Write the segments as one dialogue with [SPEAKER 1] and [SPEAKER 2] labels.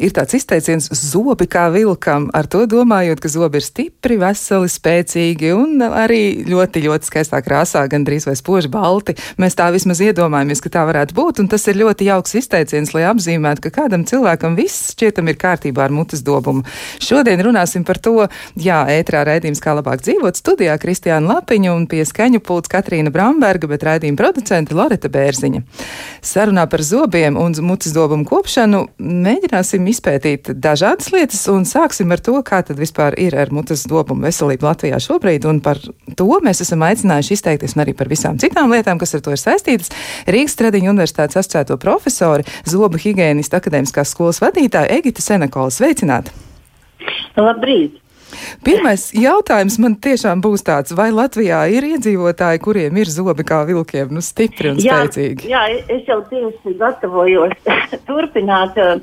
[SPEAKER 1] Ir tāds izteiciens, zobi kā vilkam, ar to domājot, ka zobi ir stipri, veseli, spēcīgi un arī ļoti, ļoti skaistā krāsā, gandrīz vai spoži balti. Mēs tā vismaz iedomājamies, ka tā varētu būt, un tas ir ļoti jauks izteiciens, lai apzīmētu, ka kādam cilvēkam viss šķietam ir kārtībā ar mutes dobumu. Šodien runāsim par to, jā, ētrā raidījums kā labāk dzīvot studijā Kristiāna Lapiņa un pie skaņu pults Katrīna Bramberga, bet raidījuma producente Loreta Bērziņa. Sarunā par zobiem un mutes dobumu kopšanu mēģināsim izpētīt dažādas lietas, un sāksim ar to, kā tad vispār ir ar mutes dobumu veselību Latvijā šobrīd, un par to mēs esam aicinājuši izteikties un arī par visām citām lietām, kas ar to ir saistītas. Rīgas Tradiņu universitātes asociēto profesori, zobu higiēnistu akadēmiskās skolas vadītāju Egita Senekola. Sveicināti!
[SPEAKER 2] Labrīt!
[SPEAKER 1] Pirmais jautājums man tiešām būs tāds, vai Latvijā ir iedzīvotāji, kuriem ir zobi kā vilkiem, nu stipri un spēcīgi?
[SPEAKER 2] Jā, jā es jau tieši gatavojos turpināt uh,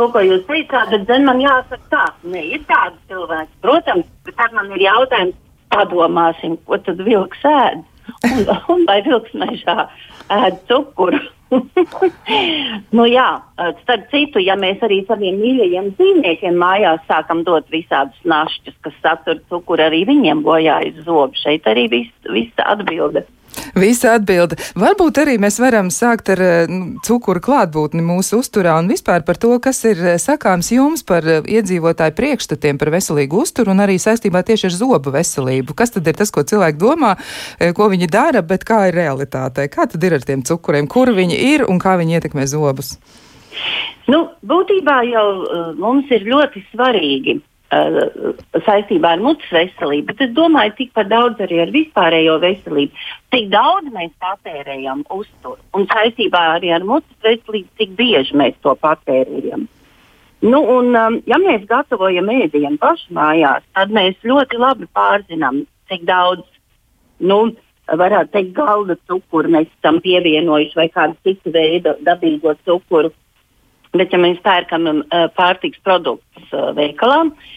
[SPEAKER 2] to, ko jūs teicāt, bet zin, man jāsaka tā, ne, ir tādi cilvēki. Protams, bet tad man ir jautājums, padomāsim, ko tad vilks ēd. Un, un vai vilks mežā ēd cukuru? nu, jā, starp citu, ja mēs arī saviem mīļajiem dzīvniekiem mājās sākam dot visādus našķus, kas satur cukuru, arī viņiem bojājas zobi. Šeit arī viss vis atbilde.
[SPEAKER 1] Visa atbilde. Varbūt arī mēs varam sākt ar nu, cukuru klātbūtni mūsu uzturā un vispār par to, kas ir eh, sakāms jums par eh, iedzīvotāju priekšstatiem par veselīgu uzturu un arī saistībā tieši ar zobu veselību. Kas tad ir tas, ko cilvēki domā, ko viņi dara, bet kā ir realitātē? Kā tad ir ar tiem cukuriem? Kur viņi ir un kā viņi ietekmē zobus?
[SPEAKER 2] Nu, būtībā jau uh, mums ir ļoti svarīgi saistībā ar mutes veselību, bet es domāju, tikpat daudz arī ar vispārējo veselību. Cik daudz mēs patērējam uzturu un saistībā arī ar mutes veselību, cik bieži mēs to patērējam. Nu, un, um, ja mēs gatavojam ēdienu pašā mājās, tad mēs ļoti labi pārzinām, cik daudz, nu, varētu teikt, galda cukuru mēs tam pievienojuši vai kādu citu veidu dabīgo cukuru. Bet, ja mēs pērkam uh, pārtiks produktus uh, veikalā, uh,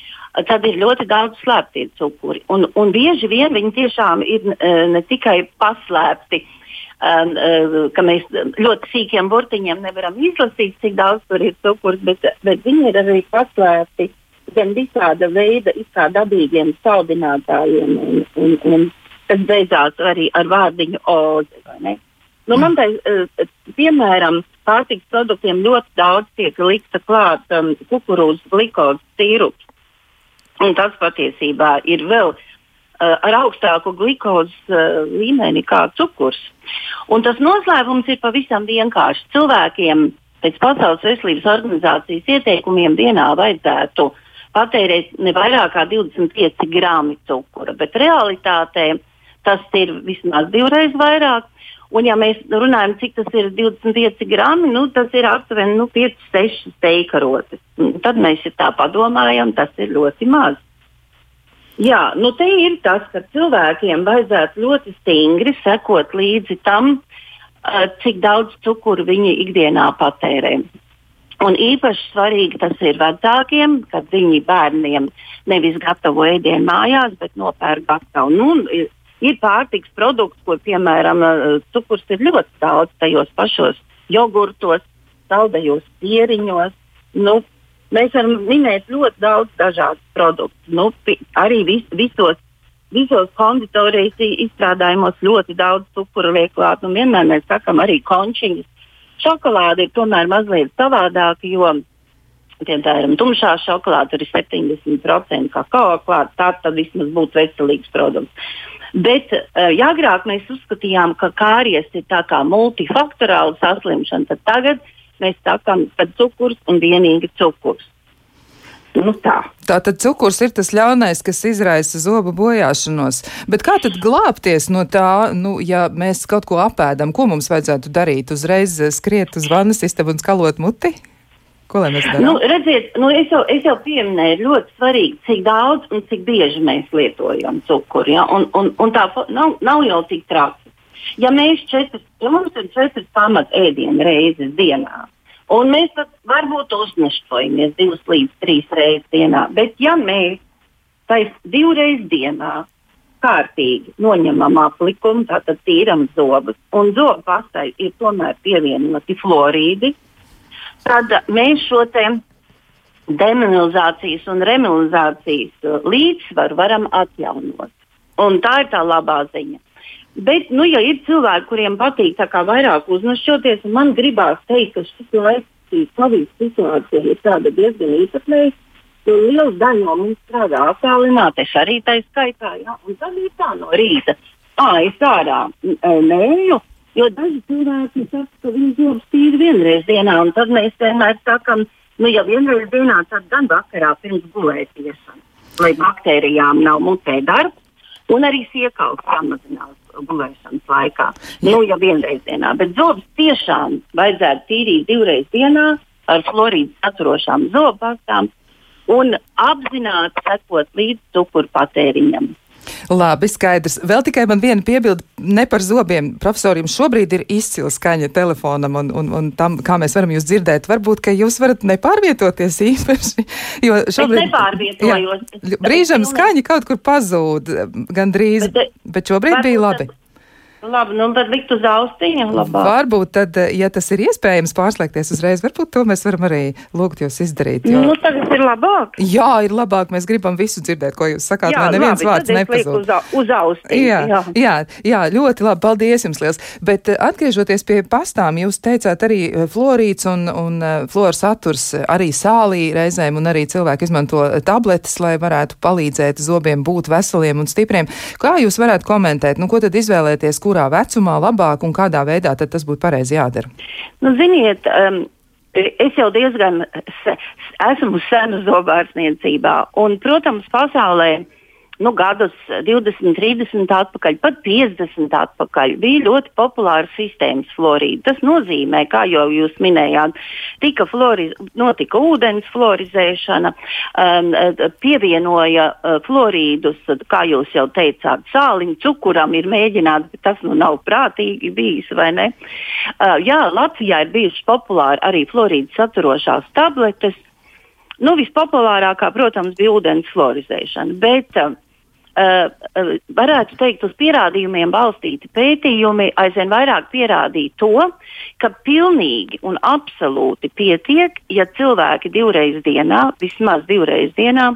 [SPEAKER 2] tad ir ļoti daudz slēptie cukuri. Un, un bieži vien viņi tiešām ir uh, ne tikai paslēpti, um, uh, ka mēs ļoti sīkiem burtiņiem nevaram izlasīt, cik daudz tur ir cukurs, bet, bet viņi ir arī paslēpti gan visāda veida dabīgiem saldinātājiem, un, un, un tas beidzās arī ar vārdiņu ozi. Nu, man te, uh, piemēram, pārtiks produktiem ļoti daudz tiek likta klāt um, kukurūzas glikozi sīrups. Un tas patiesībā ir vēl uh, ar augstāku glukozes uh, līmeni kā cukurs. Un tas noslēpums ir pavisam vienkāršs. Cilvēkiem pēc Pasaules veselības organizācijas ieteikumiem dienā vajadzētu patērēt ne vairāk kā 25 grāmi cukura, bet realitātē tas ir vismaz divreiz vairāk. Un, ja mēs runājam, cik tas ir 25 grami, nu, tas ir aptuveni nu, 5-6 steikarotes. Tad mēs tā padomājam, tas ir ļoti maz. Jā, nu te ir tas, ka cilvēkiem vajadzētu ļoti stingri sekot līdzi tam, uh, cik daudz cukuru viņi ikdienā patērē. Un īpaši svarīgi tas ir vecākiem, kad viņi bērniem nevis gatavo ēdienu mājās, bet nopērk gatavu. Nu, Ir pārtiks produkti, kur, piemēram, cukurs ir ļoti daudz tajos pašos jogurtos, saldajos pieriņos. Nu, mēs varam minēt ļoti daudz dažādu produktu. Nu, arī vis, visos, visos konditorijas izstrādājumos ļoti daudz cukuru liek klāt. Nu, vienmēr mēs sakām arī končiņas. Šokolāde ir tomēr mazliet savādāka, jo piemēram, tumšā šokolāde ir 70% kakao klāts. Tā tad vismaz būtu veselīgs produkts. Bet uh, ja agrāk mēs uzskatījām, ka kāries ir tā kā multifaktorāla saslimšana, tad tagad mēs sakām, ka cukurs un vienīgi cukurs. Nu tā.
[SPEAKER 1] Tātad cukurs ir tas ļaunais, kas izraisa zobu bojāšanos. Bet kā tad glābties no tā, nu, ja mēs kaut ko apēdam, ko mums vajadzētu darīt? Uzreiz skriet uz vannas istabu un skalot muti? Ko lai mēs darām?
[SPEAKER 2] Nu, redziet, nu, es, jau, es jau pieminēju, ļoti svarīgi, cik daudz un cik bieži mēs lietojam cukuru. Ja? Un, un, un tā nav, nav jau tik traki. Ja mēs četras, ja mums ir četras pamat ēdienu reizes dienā, un mēs varbūt uznešojamies divas līdz trīs reizes dienā, bet ja mēs tais divreiz dienā kārtīgi noņemam aplikumu, tātad tīram zobus, un zobu pastai ir tomēr pievienoti fluorīdi, tad mēs šo te demineralizācijas un remineralizācijas uh, līdzsvaru varam atjaunot. Un tā ir tā labā ziņa. Bet, nu, ja ir cilvēki, kuriem patīk vairāk uznašķoties, man gribās teikt, ka šis laiks, Covid situācija ir diezgan īpatnēja, jo liela daļa no mums strādā attālināti, es arī tā skaitā, ja? un tad ir tā no rīta. Ā, es ārā mēju, jo daži cilvēki saka, ka viņi zobus tīri vienreiz dienā, un tad mēs vienmēr sakam, nu, ja vienreiz dienā, tad gan vakarā pirms gulētiešana, lai baktērijām nav mutē darbs. Un arī siekauts samazinās gulēšanas laikā. Nu, jau vienreiz dienā. Bet zobus tiešām vajadzētu tīrīt divreiz dienā ar florīdu saturošām zobpastām un apzināti sekot līdz cukuru patēriņam.
[SPEAKER 1] Labi, skaidrs. Vēl tikai man viena piebilde ne par zobiem. Profesoriem šobrīd ir izcila skaņa telefonam un, un, un tam, kā mēs varam jūs dzirdēt. Varbūt, ka jūs varat nepārvietoties īpaši, jo šobrīd.
[SPEAKER 2] Es nepārvietojos.
[SPEAKER 1] Jā, brīžam skaņa kaut kur pazūd gandrīz, bet, bet šobrīd bija labi. Tad
[SPEAKER 2] Labi, nu tad likt uz austiņa. Labāk.
[SPEAKER 1] Varbūt tad, eh, ja tas ir iespējams pārslēgties uzreiz, varbūt to mēs varam arī lūgt jūs izdarīt.
[SPEAKER 2] Jo... Nu, tagad ir labāk.
[SPEAKER 1] Jā, ir labāk. Mēs gribam visu dzirdēt, ko jūs sakāt, jā, lai neviens labi, vārds nepazūd.
[SPEAKER 2] Uz, uz austiņa. Jā,
[SPEAKER 1] jā. Jā, jā, ļoti labi. Paldies jums liels. Bet eh, atgriežoties pie pastām, jūs teicāt arī eh, florīts un, un flora saturs arī sālī reizēm un arī cilvēki izmanto tabletes, lai varētu palīdzēt zobiem būt veseliem un stipriem. Kā jūs varētu komentēt? Nu, ko tad izvēlēties? Kurā vecumā labāk un kādā veidā tas būtu pareizi jādara?
[SPEAKER 2] Nu, ziniet, um, Es jau diezgan esmu senu zobārstniecībā, un, protams, pasaulē nu, gadus 20, 30 atpakaļ, pat 50 atpakaļ, bija ļoti populāra sistēmas florīda. Tas nozīmē, kā jau jūs minējāt, tika floriz, notika ūdens florizēšana, um, pievienoja uh, florīdus, kā jūs jau teicāt, sāliņu cukuram ir mēģināts, bet tas nu nav prātīgi bijis, vai ne? Uh, jā, Latvijā ir bijušas populāri arī florīdas saturošās tabletes. Nu, vispopulārākā, protams, bija ūdens florizēšana, bet uh, Uh, uh, varētu teikt, uz pierādījumiem balstīti pētījumi aizvien vairāk pierādīja to, ka pilnīgi un absolūti pietiek, ja cilvēki divreiz dienā, vismaz divreiz dienā,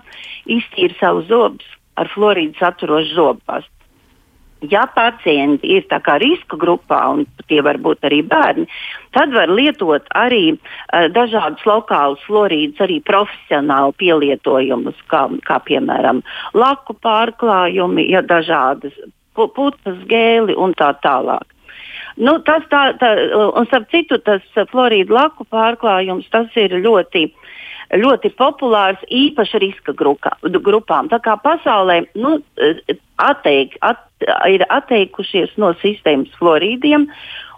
[SPEAKER 2] iztīra savus zobus ar florīdu saturošu zobpastu ja pacienti ir riska grupā, un tie var būt arī bērni, tad var lietot arī uh, dažādus lokālus florīdus, arī profesionālu pielietojumus, kā, kā piemēram laku pārklājumi, ja dažādas putas gēli un tā tālāk. Nu, tas tā, tā, un starp citu, tas florīdu laku pārklājums, tas ir ļoti uh, ļoti populārs īpaši riska grupā, grupām. Tā kā pasaulē nu, atteik, at, ir atteikušies no sistēmas florīdiem.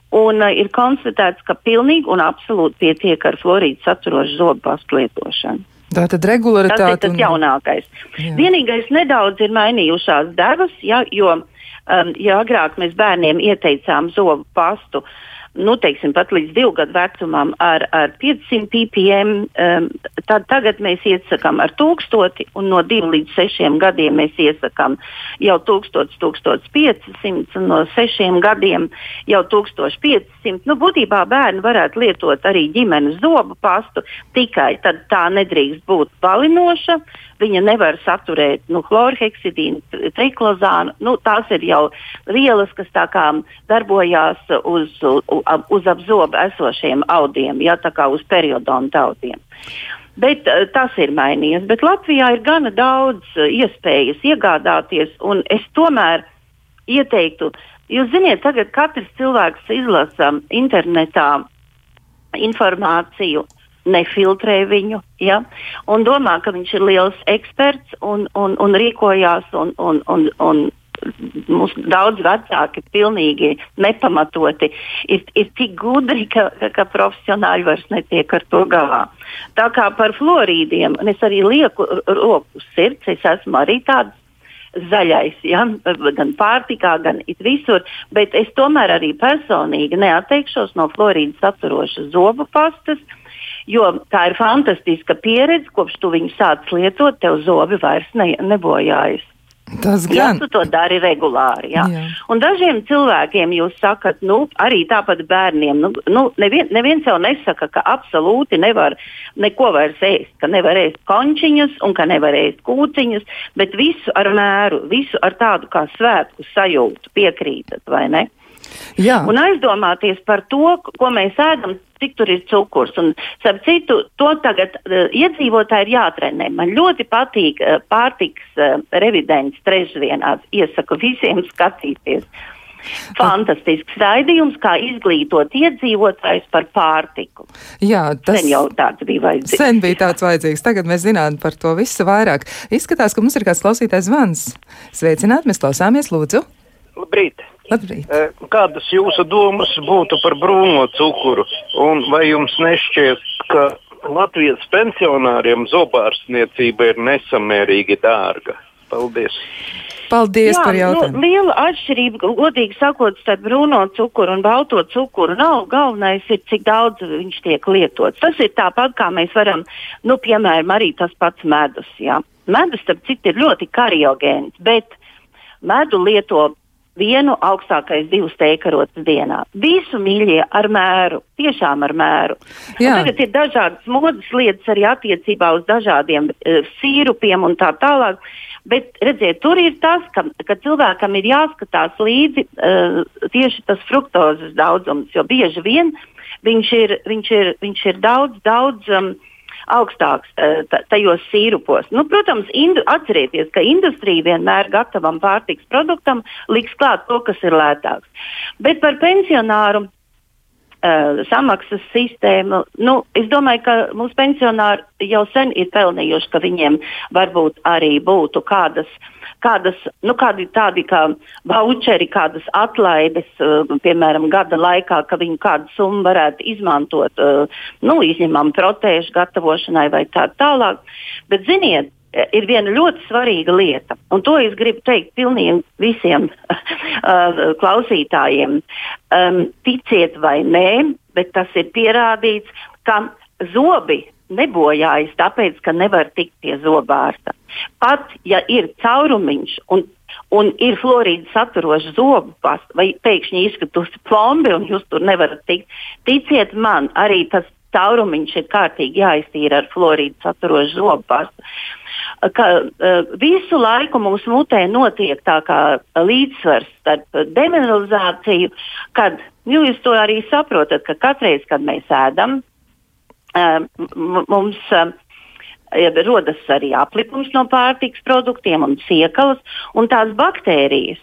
[SPEAKER 2] Un uh, ir konstatēts, ka pilnīgi un absolūti pietiek ar florīdu saturošu zobu pastu lietošanu.
[SPEAKER 1] Tā tad regularitāte.
[SPEAKER 2] Tas ir tas un... jaunākais. Jā. Vienīgais nedaudz ir mainījušās devas, ja, jo um, ja agrāk mēs bērniem ieteicām zobu pastu uh, nu, teiksim, pat līdz divu gadu vecumam ar, ar 500 ppm, um, tad tagad mēs iesakām ar 1000, un no 2 līdz 6 gadiem mēs iesakām jau 1000, 1500, un no 6 gadiem jau 1500. Nu, būtībā bērni varētu lietot arī ģimenes zobu pastu, tikai tad tā nedrīkst būt balinoša viņa nevar saturēt nu, chlorheksidīnu, triklozānu. Nu, tās ir jau vielas, kas darbojās uz, uz, uz ap zobu esošiem audiem, ja tā kā uz periodonta audiem. Bet uh, tas ir mainījies. Bet Latvijā ir gana daudz uh, iespējas iegādāties, un es tomēr ieteiktu, jūs ziniet, tagad katrs cilvēks izlasa internetā informāciju nefiltrē viņu, ja, un domā, ka viņš ir liels eksperts un, un, un rīkojās un, un, un, un mums daudz vecāki pilnīgi nepamatoti ir, ir tik gudri, ka, ka, ka profesionāļi vairs netiek ar to galā. Tā kā par florīdiem, es arī lieku roku sirds, es esmu arī tāds zaļais, ja? gan pārtikā, gan visur. Bet es tomēr arī personīgi neatteikšos no florīdas saturošas zobu pastas. Jo tā ir fantastiska pieredze, kopš tu viņu sāc lietot, tev zobi vairs ne, nebojājas.
[SPEAKER 1] Tas gan.
[SPEAKER 2] Ja tu to dari regulāri. Jā. Jā. Un dažiem cilvēkiem jūs sakat, nu, arī tāpat bērniem, nu, nu, nevien, neviens jau nesaka, ka absolūti nevar neko vairs ēst, ka nevar ēst končiņas un ka nevar ēst kūciņas, bet visu ar mēru, visu ar tādu kā svētku sajūtu piekrītat, vai ne?
[SPEAKER 1] Jā.
[SPEAKER 2] Un aizdomāties par to, ko mēs ēdam, cik tur ir cukurs. Un, starp citu, to tagad uh, iedzīvotāji ir jātrenē. Man ļoti patīk uh, pārtiks uh, revidents trešdienās. Iesaku visiem skatīties. Fantastisks raidījums, kā izglītot iedzīvotājus par pārtiku.
[SPEAKER 1] Jā, tas
[SPEAKER 2] sen jau tāds bija vajadzīgs.
[SPEAKER 1] Sen bija tāds vajadzīgs. Tagad mēs zinām par to visu vairāk. Izskatās, ka mums ir kāds klausītājs zvans. Sveicināt, mēs klausāmies, lūdzu.
[SPEAKER 3] Labrīt!
[SPEAKER 1] Labrīt.
[SPEAKER 3] Kādas jūsu domas būtu par brūno cukuru? Un vai jums nešķiet, ka Latvijas pensionāriem zobārstniecība ir nesamērīgi dārga? Paldies!
[SPEAKER 1] Paldies
[SPEAKER 2] Jā,
[SPEAKER 1] par jautājumu.
[SPEAKER 2] Nu, liela atšķirība, godīgi sakot, starp brūno cukuru un balto cukuru nav. Galvenais ir, cik daudz viņš tiek lietots. Tas ir tāpat, kā mēs varam, nu, piemēram, arī tas pats medus. Jā. Medus, starp citu, ir ļoti kariogēns, bet medu lieto vienu augstākais divus teikarotus dienā. Visu mīļie ar mēru, tiešām ar mēru. Tagad ir dažādas modes lietas arī attiecībā uz dažādiem uh, sīrupiem un tā tālāk. Bet redziet, tur ir tas, ka, ka cilvēkam ir jāskatās līdzi uh, tieši tas fruktozes daudzums, jo bieži vien viņš ir, viņš ir, viņš ir daudz, daudz. Um, augstāks eh, tajos sīrupos. Nu, protams, indu, atcerieties, ka industrija vienmēr gatavam pārtiks produktam liks klāt to, kas ir lētāks. Bet par pensionāru uh, samaksas sistēmu. Nu, es domāju, ka mūsu pensionāri jau sen ir pelnījuši, ka viņiem varbūt arī būtu kādas kādas, nu, kādi tādi kā voucheri, kādas atlaides, uh, piemēram, gada laikā, ka viņi kādu summu varētu izmantot, uh, nu, izņemam protēžu gatavošanai vai tā tālāk. Bet, ziniet, ir viena ļoti svarīga lieta, un to es gribu teikt pilnīgi visiem uh, klausītājiem. Um, ticiet vai nē, bet tas ir pierādīts, ka zobi nebojājas tāpēc, ka nevar tikt pie zobārsta. Pat ja ir caurumiņš un, un ir florīda saturoša zobu pasta, vai pēkšņi izskatusi plombi un jūs tur nevarat tikt, ticiet man, arī tas caurumiņš ir kārtīgi jāiztīra ar florīdu saturošu zobu pastu. Ka, uh, visu laiku mums mutē notiek tā kā līdzsvars starp demineralizāciju, kad nu, jūs to arī saprotat, ka katreiz, kad mēs ēdam, mums rodas arī aplikums no pārtiks produktiem un siekalas, un tās baktērijas,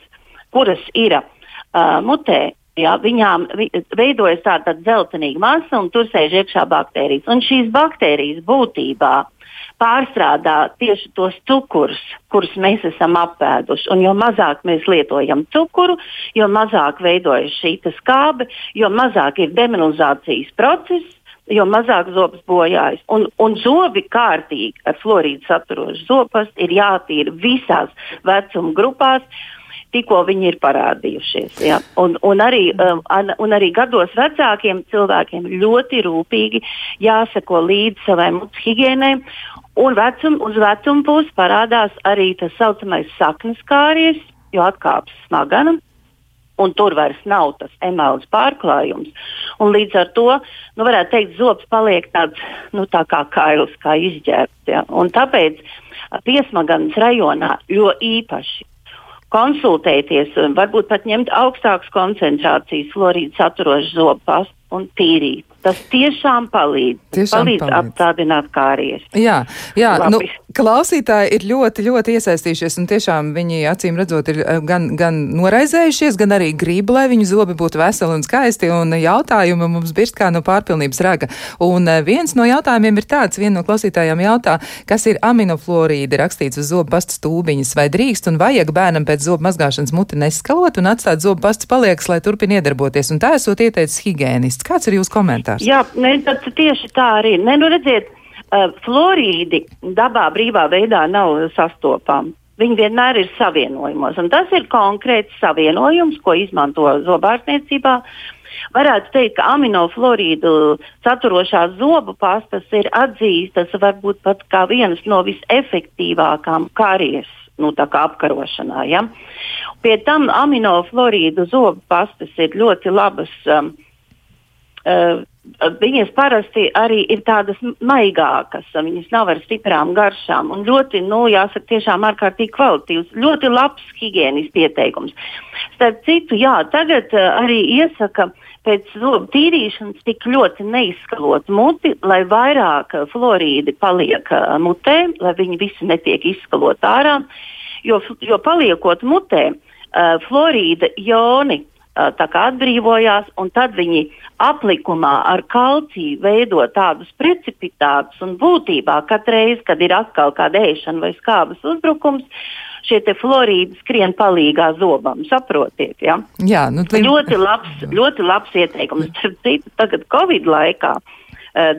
[SPEAKER 2] kuras ir uh, mutē, jā, viņām veidojas tāda dzeltenīga masa, un tur sēž iekšā baktērijas. Un šīs baktērijas būtībā pārstrādā tieši tos cukurus, kurus mēs esam apēduši. Un jo mazāk mēs lietojam cukuru, jo mazāk veidojas šī skābe, jo mazāk ir demineralizācijas process, jo mazāk zobs bojājas. Un, un zobi kārtīgi ar florīdu saturošu zopas ir jātīra visās vecuma grupās. Tikko viņi ir parādījušies. Ja? Un, un, arī, um, un arī gados vecākiem cilvēkiem ļoti rūpīgi jāseko līdzi savai mutes higiēnai. Un vecum, uz vecuma puses parādās arī tas saucamais saknes kāries, jo atkāpjas smagana un tur vairs nav tas emāls pārklājums. Un līdz ar to, nu, varētu teikt, zobs paliek tāds, nu, tā kā kails, kā izģērbts. Ja? Un tāpēc piesmaganas rajonā jo īpaši konsultēties, varbūt pat ņemt augstākas koncentrācijas florīdu saturošu zobu pastu un tīrīt. Tas tiešām palīdz.
[SPEAKER 1] Tiešām
[SPEAKER 2] palīdz
[SPEAKER 1] palīdz.
[SPEAKER 2] apstādināt kāries.
[SPEAKER 1] Jā, jā
[SPEAKER 2] Labi.
[SPEAKER 1] nu, Klausītāji ir ļoti, ļoti iesaistījušies, un tiešām viņi acīm redzot ir eh, gan, gan noraizējušies, gan arī grib, lai viņu zobi būtu veseli un skaisti, un jautājumi mums birst kā no pārpilnības raga. Un eh, viens no jautājumiem ir tāds, viena no klausītājām jautā, kas ir aminoflorīdi rakstīts uz zobu pasta stūbiņas, vai drīkst un vajag bērnam pēc zobu mazgāšanas muti neskalot un atstāt zobu pasts paliekas, lai turpina iedarboties, un tā esot ieteicis higiēnists. Kāds ir jūsu komentārs?
[SPEAKER 2] Jā, ne, tieši tā arī. Ne, nu redziet, Uh, florīdi dabā brīvā veidā nav sastopami. Viņi vienmēr ir savienojumos, un tas ir konkrēts savienojums, ko izmanto zobārstniecībā. Varētu teikt, ka aminoflorīdu saturošās zobu pastas ir atzīstas varbūt pat kā vienas no visefektīvākām karieras nu, apkarošanā. Ja? Pie tam aminoflorīdu zobu pastas ir ļoti labas. Um, uh, Viņas parasti arī ir tādas maigākas, viņas nav ar stiprām garšām un ļoti, nu, jāsaka, tiešām ārkārtīgi kvalitīvs. Ļoti labs higiēnisks ieteikums. Starp citu, jā, tagad arī iesaka pēc zobu tīrīšanas tik ļoti neizskalot muti, lai vairāk florīdi paliek mutē, lai viņi visi netiek izskalot ārā, jo, jo paliekot mutē, uh, florīda joni atbrīvojās, un tad viņi aplikumā ar kalciju veido tādus precipitātus, un būtībā katreiz, kad ir atkal kāda ēšana vai skābes uzbrukums, šie florīdi skrien palīgā zobam. Saprotiet, ja?
[SPEAKER 1] Jā, nu,
[SPEAKER 2] tā... ļoti, labs, ļoti labs ieteikums. Citu, tagad Covid laikā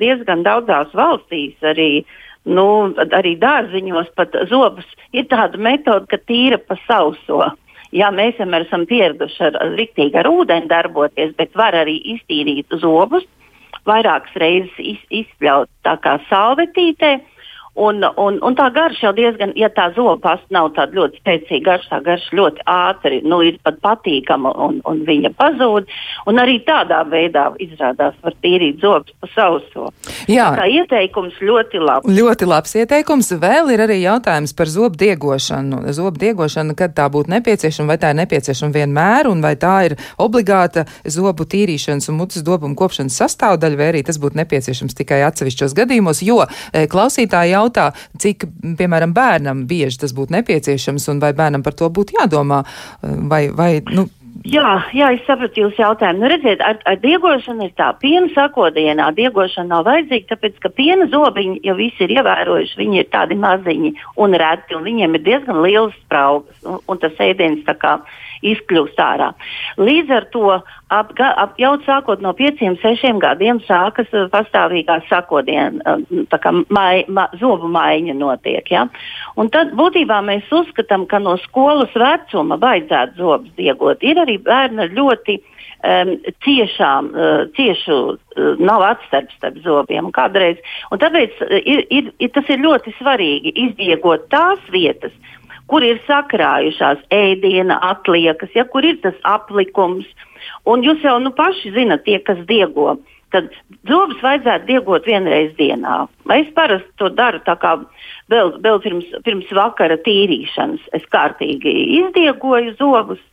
[SPEAKER 2] diezgan daudzās valstīs arī. Nu, arī dārziņos pat zobus ir tāda metode, ka tīra pa sauso. Jā, mēs vienmēr esam pieraduši ar, riktīgi ar ūdeni darboties, bet var arī iztīrīt zobus, vairākas reizes iz, izspļaut tā kā salvetītē. Un, un, un tā garša jau diezgan, ja tā zoba pasta nav tāda ļoti spēcīga garša, tā garša ļoti ātri, nu, ir pat patīkama un, un viņa pazūd. Un arī tādā veidā izrādās var tīrīt zobus pa sauso. Jā. Tā ieteikums ļoti labs.
[SPEAKER 1] Ļoti labs ieteikums. Vēl ir arī jautājums par zobu diegošanu. Zobu diegošana, kad tā būtu nepieciešama, vai tā ir nepieciešama vienmēr, un vai tā ir obligāta zobu tīrīšanas un mutes dobumu kopšanas sastāvdaļa, vai arī tas būtu nepieciešams tikai atsevišķos gadījumos, jo e, klausītāji jau jautā, cik, piemēram, bērnam bieži tas būtu nepieciešams un vai bērnam par to būtu jādomā. Vai, vai, nu,
[SPEAKER 2] Jā, jā, es sapratu jūsu jautājumu. Nu, redziet, ar, ar diegošanu ir tā, piena sakodienā diegošana nav vajadzīga, tāpēc ka piena zobiņi jau visi ir ievērojuši, viņi ir tādi maziņi un reti, un viņiem ir diezgan liels spraugas, un, un tas ēdiens tā kā izkļūst ārā. Līdz ar to ap, ap, jau sākot no pieciem, sešiem gadiem sākas uh, pastāvīgā sakodiena, uh, mai, ma, zobu maiņa notiek. Ja? Un tad būtībā mēs uzskatām, ka no skolas vecuma vajadzētu zobus diegot. Ir arī bērni ļoti um, ciešām, uh, ciešu, uh, nav atstarps starp zobiem. Kādreiz, un tāpēc ir, ir, ir, tas ir ļoti svarīgi izdiegot tās vietas, kur ir sakrājušās ēdiena atliekas, ja kur ir tas aplikums. Un jūs jau nu, paši zinat, tie, kas diego, tad zobus vajadzētu diegot vienreiz dienā. Es parasti to daru vēl, vēl pirms, pirms vakara tīrīšanas. Es kārtīgi izdiegoju zobus.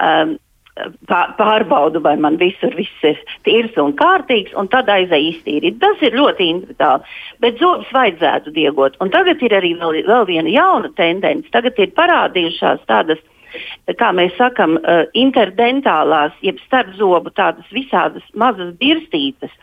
[SPEAKER 2] Um, pārbaudu, vai man visur viss ir tīrs un kārtīgs, un tad aizēju iztīrīt. Tas ir ļoti individuāli. Bet zobus vajadzētu diegot. Un tagad ir arī vēl, vēl viena jauna tendence. Tagad ir parādījušās tādas, kā mēs sakām, uh, interdentālās, jeb starpzobu tādas visādas mazas birstītes,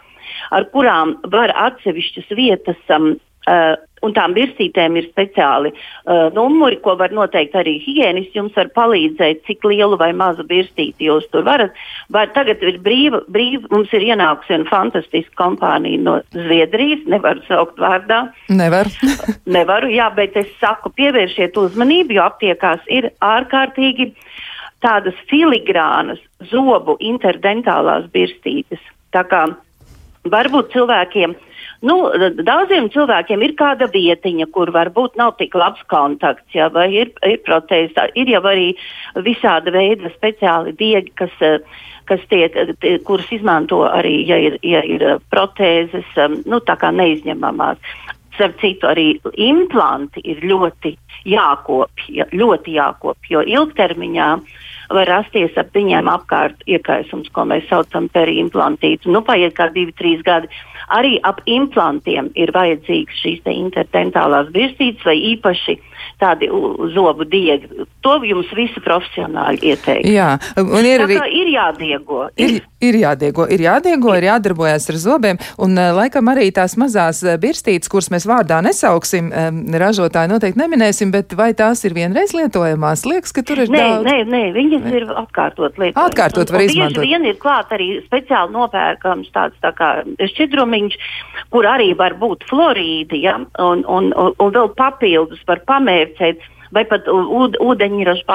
[SPEAKER 2] ar kurām var atsevišķas vietas um, uh, un tām virsītēm ir speciāli uh, numuri, ko var noteikt arī higiēnists. Jums var palīdzēt, cik lielu vai mazu virsīti jūs tur varat. Vai tagad ir brīva, brīva, mums ir ienākusi viena fantastiska kompānija no Zviedrijas, nevaru saukt vārdā.
[SPEAKER 1] Nevar.
[SPEAKER 2] Nevaru, jā, bet es saku, pievēršiet uzmanību, jo aptiekās ir ārkārtīgi tādas filigrānas zobu interdentālās birstītes. Tā kā varbūt cilvēkiem uh, Nu, daudziem cilvēkiem ir kāda vietiņa, kur varbūt nav tik labs kontakts, ja, vai ir, ir protēzes. Ir jau arī visāda veida speciāli diegi, kas, kas tiek, kuras izmanto arī, ja ir, ja ir protēzes, nu, tā kā neizņemamās. Starp citu, arī implanti ir ļoti jākopja, ļoti jākopja, jo ilgtermiņā uh, var rasties ap viņiem apkārt iekaisums, ko mēs saucam par implantītu. Nu, paiet kā divi, trīs gadi. Arī ap implantiem ir vajadzīgas šīs interdentālās virsītes vai īpaši tādi zobu diegi. To jums visi profesionāļi ieteiktu.
[SPEAKER 1] Jā, un ir arī.
[SPEAKER 2] Ir jādiego.
[SPEAKER 1] Ir, ir jādiego, ir jādiego, ir jādarbojas ar zobiem, un laikam arī tās mazās birstītes, kuras mēs vārdā nesauksim, ražotāji noteikti neminēsim, bet vai tās ir vienreiz lietojamās? Liekas, ka tur ir
[SPEAKER 2] nē,
[SPEAKER 1] daudz.
[SPEAKER 2] Nē, nē, viņas nē. ir atkārtot lietojamas.
[SPEAKER 1] Atkārtot var
[SPEAKER 2] un, un
[SPEAKER 1] izmantot.
[SPEAKER 2] Vien ir klāt arī speciāli nopērkams tāds tā kā šķidrumiņš, kur arī var būt florīdi, ja, un, un, un, un vēl papildus var pamērcēt vai pat ūdeņraža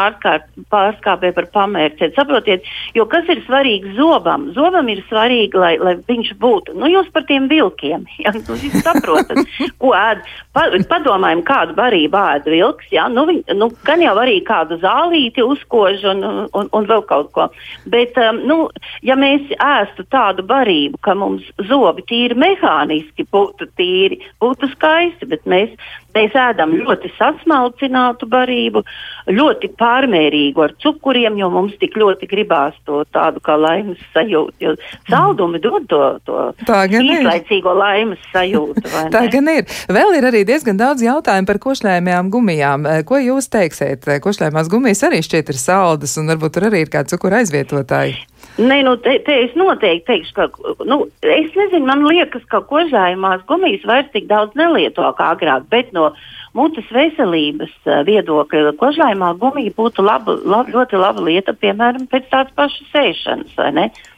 [SPEAKER 2] pārskāpē par pamērcēt. Saprotiet, jo kas ir svarīgi zobam? Zobam ir svarīgi, lai, lai viņš būtu. Nu, jūs par tiem vilkiem, ja, nu, jūs saprotat, ko ēd. Pa, padomājam, kādu barību ēd vilks. Ja? Nu, viņ, nu, gan jau arī kādu zālīti uzkož un, un, un vēl kaut ko. Bet, um, nu, ja mēs ēstu tādu barību, ka mums zobi tīri mehāniski būtu tīri, būtu skaisti, bet mēs, mēs ēdam ļoti sasmalcinātu barību, ļoti pārmērīgu ar cukuriem, jo mums tik ļoti gribās to tādu kā laimes sajūtu. Jo saldumi dod to, to īslaicīgo laimes sajūtu.
[SPEAKER 1] Tā gan ir. Vēl ir arī diezgan daudz jautājumu par košļājumajām gumijām. Ko jūs teiksiet? Košļājumās gumijas arī šķiet ir saldas un varbūt tur arī ir kāda cukura aizvietotāji.
[SPEAKER 2] Nē, nu, te, te es noteikti teikšu, ka, nu, es nezinu, man liekas, ka kožājumās gumijas vairs tik daudz nelieto kā agrāk, bet no mutes veselības uh, viedokļa kožājumā gumija būtu laba, laba, ļoti laba lieta, piemēram, pēc tādas pašas sēšanas, vai ne? Uh,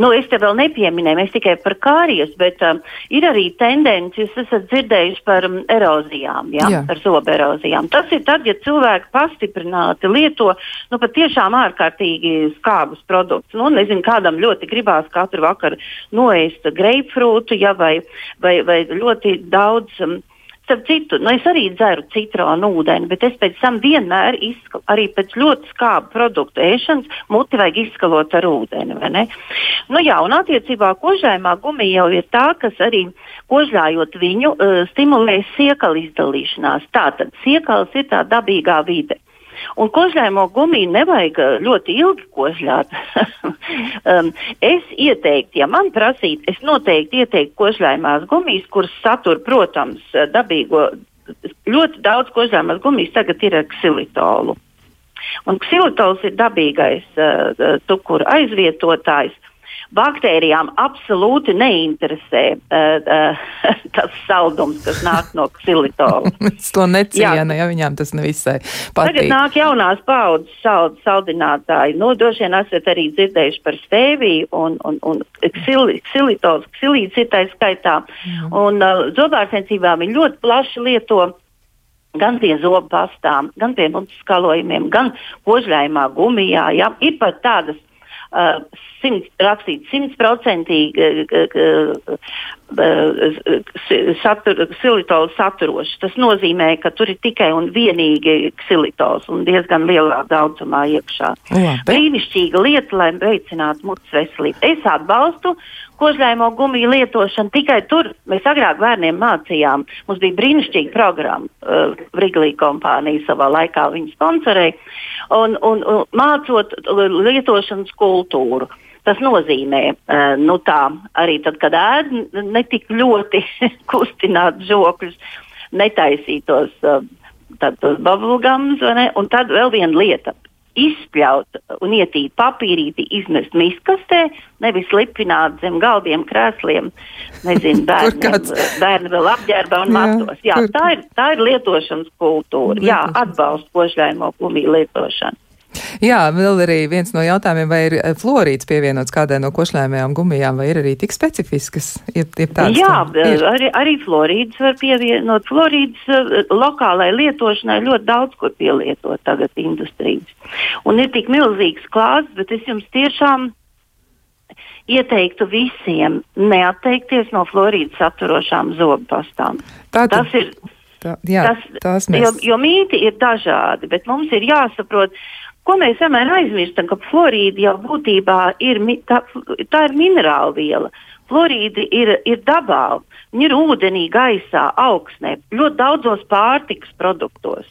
[SPEAKER 2] Nu, es te vēl nepieminēju, mēs tikai par kārijas, bet um, ir arī tendence, jūs esat dzirdējuši par um, erozijām, ja? Jā. par zobu erozijām. Tas ir tad, ja cilvēki pastiprināti lieto nu, patiešām ārkārtīgi skābus produktus. Nu, nezinu, kādam ļoti gribās katru vakaru noēst greipfrūtu ja? vai, vai, vai ļoti daudz. Um, Starp citu, nu es arī dzeru citronu ūdeni, bet es pēc tam vienmēr, izska, arī pēc ļoti skābu produktu ēšanas, muti vajag izskalot ar ūdeni. Nu, jā, un attiecībā kožājumā gumija jau ir tā, kas arī kožļājot viņu, uh, stimulē siekalu izdalīšanās. Tātad siekals ir tā dabīgā vide. Un kožļājumu gumiju nevajag uh, ļoti ilgi kožļāt. um, es ieteiktu, ja man prasītu, es noteikti ieteiktu kožļājumās gumijas, kuras satur, protams, uh, dabīgo. Ļoti daudz kožļājumās gumijas tagad ir ar ksilitolu. Un ksilitols ir dabīgais uh, cukuru aizvietotājs baktērijām absolūti neinteresē uh, uh, tas saldums, kas nāk no ksilitola.
[SPEAKER 1] es to necienu, ja viņām tas nevisai patīk.
[SPEAKER 2] Tagad nāk jaunās paudzes sald, saldinātāji. Nu, droši vien esat arī dzirdējuši par stēviju un, un, un ksili, ksilitols, ksilīts ir tā skaitā. Mm. Un uh, zobārstniecībā viņi ļoti plaši lieto gan pie zobu pastām, gan pie mutes skalojumiem, gan kožļājumā gumijā. Ja? Ir pat tādas simt, rakstīts simtprocentīgi satur, silitols saturošs. Tas nozīmē, ka tur ir tikai un vienīgi silitols un diezgan lielā daudzumā iekšā. Brīnišķīga lieta, lai veicinātu mutes veselību. Es atbalstu kožļājumu gumiju lietošanu tikai tur. Mēs agrāk bērniem mācījām, mums bija brīnišķīga programma, uh, Wrigley kompānija savā laikā viņa sponsorēja, un, un, un mācot lietošanas kultūru. Tas nozīmē, uh, nu tā, arī tad, kad ēd netik ļoti kustināt žokļus, netaisītos uh, bubblegums, un tad vēl viena lieta izspļaut un ietīt papīrīti, izmest miskastē, nevis lipināt zem galdiem, krēsliem, nezinu, bērniem, bērni vēl apģērbā un matos. Jā, tā ir, tā ir lietošanas kultūra. Jā, atbalstu kožļaimo gumiju lietošanu.
[SPEAKER 1] Jā, vēl arī viens no jautājumiem, vai ir eh, florīds pievienots kādai no košļājumajām gumijām, vai ir arī tik specifiskas? Ir, ir
[SPEAKER 2] Jā, ir. arī, arī florīds var pievienot. Florīds uh, lokālai lietošanai ļoti daudz kur pielietot tagad industrijas. Un ir tik milzīgs klāsts, bet es jums tiešām ieteiktu visiem neatteikties no florīdas saturošām zobu pastām.
[SPEAKER 1] Tātad. Tas ir. Tā, jā,
[SPEAKER 2] tas, mēs... jo, jo mīti ir dažādi, bet mums ir jāsaprot, Ko mēs vienmēr aizmirstam, ka florīda jau būtībā ir, tā, tā ir minerāla viela. Florīda ir, ir dabā, viņa ir ūdenī, gaisā, augsnē, ļoti daudzos pārtikas produktos.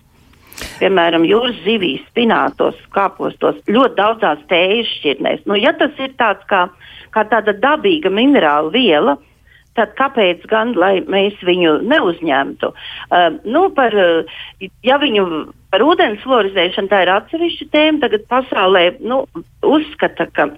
[SPEAKER 2] piemēram, jūras zivīs, spinātos, kāpostos, ļoti daudzās tējas šķirnēs. Nu, ja tas ir tāds kā, kā tāda dabīga minerāla viela, tad kāpēc gan mēs viņu neuzņemtu? Uh, nu, par, uh, ja viņu par ūdens florizēšanu tā ir atsevišķa tēma, tagad pasaulē nu, uzskata, ka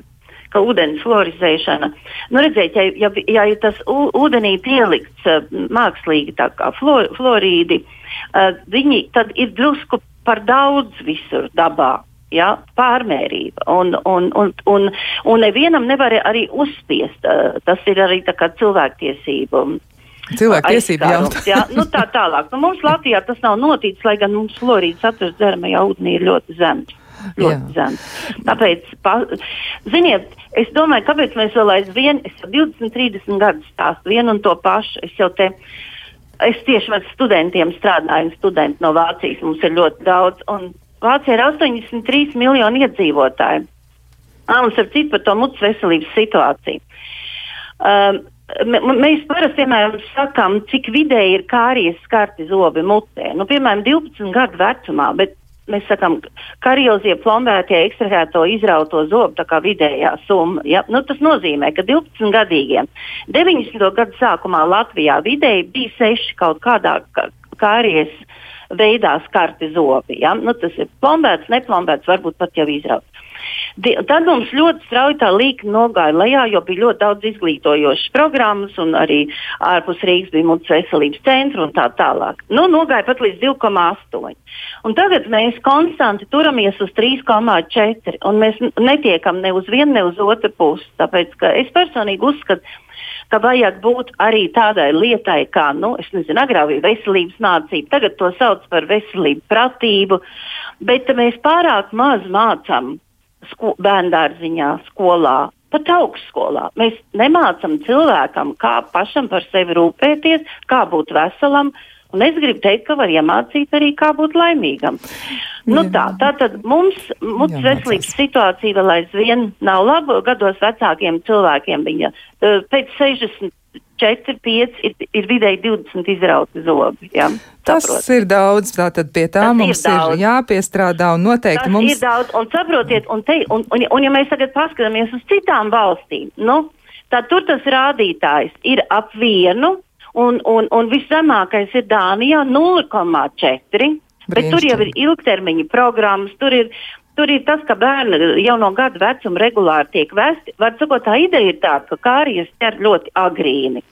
[SPEAKER 2] ka ūdens florizēšana, nu redziet, ja, ja, ja tas ūdenī pielikts uh, mākslīgi flor, florīdi, uh, viņi tad ir drusku par daudz visur dabā ja, pārmērība. Un, un, un, un, un nevienam nevar arī uzspiest. Uh, tas ir arī cilvēktiesību.
[SPEAKER 1] Cilvēktiesību jautājums.
[SPEAKER 2] Jā, nu tā tālāk. Nu, mums Latvijā tas nav noticis, lai gan mums florīds atrast dzeramajā ūdenī ir ļoti zems. Ļoti zems. Tāpēc, pa, ziniet, es domāju, kāpēc mēs vēl aizvien, es jau 20, 30 gadus stāstu vienu un to pašu. Es jau te es tieši ar studentiem strādāju, studenti no Vācijas mums ir ļoti daudz. Vācija ir 83 miljoni iedzīvotāji. Mums ir cits par to mutes veselības situāciju. Um, Mēs parasti piemēram, sakām, cik vidēji ir kāries skarti zobi mutē. Nu, piemēram, 12 gadu vecumā, bet mēs sakām, kariozie plombētie ekstrahēto izrauto zobu, tā kā vidējā summa. Ja? Nu, tas nozīmē, ka 12 gadīgiem 90. gadu sākumā Latvijā vidēji bija 6 kaut kādā kāries veidā skarti zobi. Ja? Nu, tas ir plombēts, neplombēts, varbūt pat jau izrauts. Tad mums ļoti strauji tā līnija nogāja lejā, jo bija ļoti daudz izglītojošas programmas, un arī ārpus Rīgas bija mutes veselības centra un tā tālāk. Nu, nogāja pat līdz 2,8. Un tagad mēs konstanti turamies uz 3,4, un mēs netiekam ne uz vienu, ne uz otru pusi. Tāpēc es personīgi uzskatu, ka vajag būt arī tādai lietai, kā, nu, es nezinu, agrāk bija veselības mācība, tagad to sauc par veselību pratību, bet mēs pārāk maz mācām sko bērndārziņā, skolā, pat augstskolā. Mēs nemācām cilvēkam, kā pašam par sevi rūpēties, kā būt veselam. Un es gribu teikt, ka var iemācīt arī, kā būt laimīgam. Nu, tā tad mums, mums veselības situācija vēl aizvien nav laba. Gados vecākiem cilvēkiem viņa eh, pēc 60 4, 5 ir, ir vidēji 20 izrauti zobi. Ja?
[SPEAKER 1] Tas Saprot. ir daudz, tātad pie tā Tas mums ir, ir jāpiestrādā un noteikti
[SPEAKER 2] Tas
[SPEAKER 1] mums
[SPEAKER 2] ir daudz. Un saprotiet, un, te, un, un, un ja mēs tagad paskatāmies uz citām valstīm, nu, tad tur tas rādītājs ir ap vienu, un, un, un viszemākais ir Dānijā 0,4. Bet tur jau ir ilgtermiņa programmas, tur ir Tur ir tas, ka bērni jau no gada vecuma regulāri tiek vesti. Var sakot, tā ideja ir tāda, ka kārijas ķer ļoti agrīni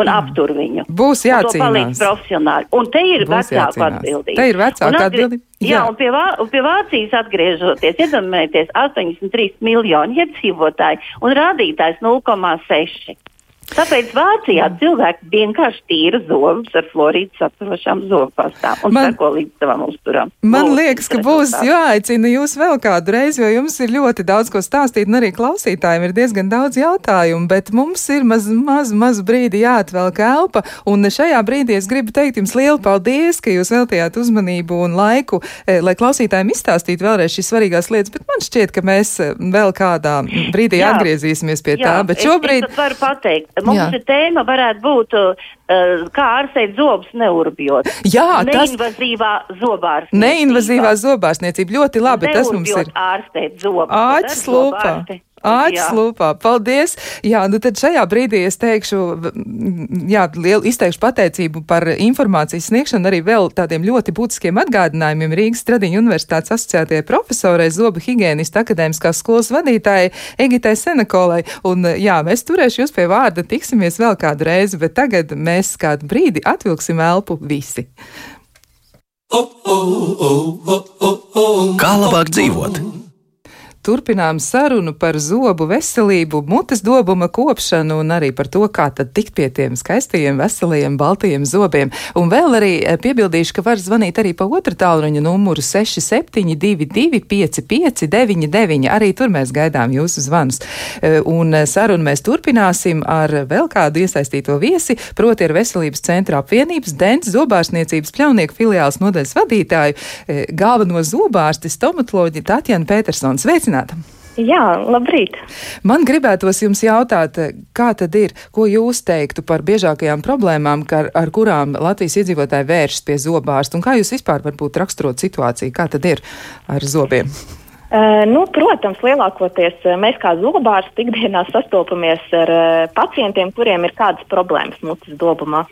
[SPEAKER 2] un mm. aptur viņu.
[SPEAKER 1] Būs jācīnās.
[SPEAKER 2] Palīdz profesionāli. Un te ir Būs vecāku atbildība.
[SPEAKER 1] Te ir vecāku atbildība.
[SPEAKER 2] Jā, jā, un pie, Vā, pie Vācijas atgriežoties, iedomājieties, 83 miljoni iedzīvotāji un rādītājs 0,6. Tāpēc Vācijā cilvēki vienkārši tīra zobus ar florīdu saturošām zobpastām un man, seko līdz savam uzturam.
[SPEAKER 1] Man Lūdzu, liekas, ka būs jāaicina jūs vēl kādu reizi, jo jums ir ļoti daudz ko stāstīt, un arī klausītājiem ir diezgan daudz jautājumu, bet mums ir maz, maz, maz brīdi jāatvelk elpa, un šajā brīdī es gribu teikt jums lielu paldies, ka jūs veltījāt uzmanību un laiku, eh, lai klausītājiem izstāstītu vēlreiz šīs svarīgās lietas, bet man šķiet, ka mēs eh, vēl kādā brīdī jā, atgriezīsimies pie jā, tā, bet šobrīd.
[SPEAKER 2] Es, es varu pateikt, Mums Jā. ir tēma varētu būt, uh, kā ārstēt zobus neurbjot.
[SPEAKER 1] Jā,
[SPEAKER 2] Neinvazīvā tas... zobārstniecība.
[SPEAKER 1] Neinvazīvā zobārstniecība ļoti labi, tas mums ir.
[SPEAKER 2] ārstēt zobus.
[SPEAKER 1] Āķis lūpā. Āķis lūpā, paldies! Jā, nu tad šajā brīdī es teikšu, jā, lielu izteikšu pateicību par informācijas sniegšanu, arī vēl tādiem ļoti būtiskiem atgādinājumiem Rīgas Stradiņu universitātes asociētajai profesorai, zobu higienista akadēmiskās skolas vadītājai Egitai Senekolai. Un jā, mēs turēšu jūs pie vārda, tiksimies vēl kādu reizi, bet tagad mēs kādu brīdi atvilksim elpu visi.
[SPEAKER 4] Kā labāk dzīvot?
[SPEAKER 1] Turpinām sarunu par zobu veselību, mutes dobuma kopšanu un arī par to, kā tad tikt pie tiem skaistajiem, veselajiem, baltajiem zobiem. Un vēl arī eh, piebildīšu, ka var zvanīt arī pa otru tālruņa numuru 6722 5599. Arī tur mēs gaidām jūsu zvanus. Eh, un eh, sarunu mēs turpināsim ar vēl kādu iesaistīto viesi, proti ar Veselības centra apvienības Dents zobārsniecības pļaunieku filiāls nodaļas vadītāju, galveno zobārsti stomatoloģi Tatjana Petersons. Sveicināti! Sveicināta!
[SPEAKER 5] Jā, labrīt.
[SPEAKER 1] Man gribētos jums jautāt, kā tad ir, ko jūs teiktu par biežākajām problēmām, ar, ar kurām Latvijas iedzīvotāji vēršas pie zobārsta, un kā jūs vispār varbūt raksturot situāciju, kā tad ir ar zobiem?
[SPEAKER 5] Uh, nu, protams, lielākoties mēs kā zobārsti ikdienā sastopamies ar uh, pacientiem, kuriem ir kādas problēmas mutes dobumā.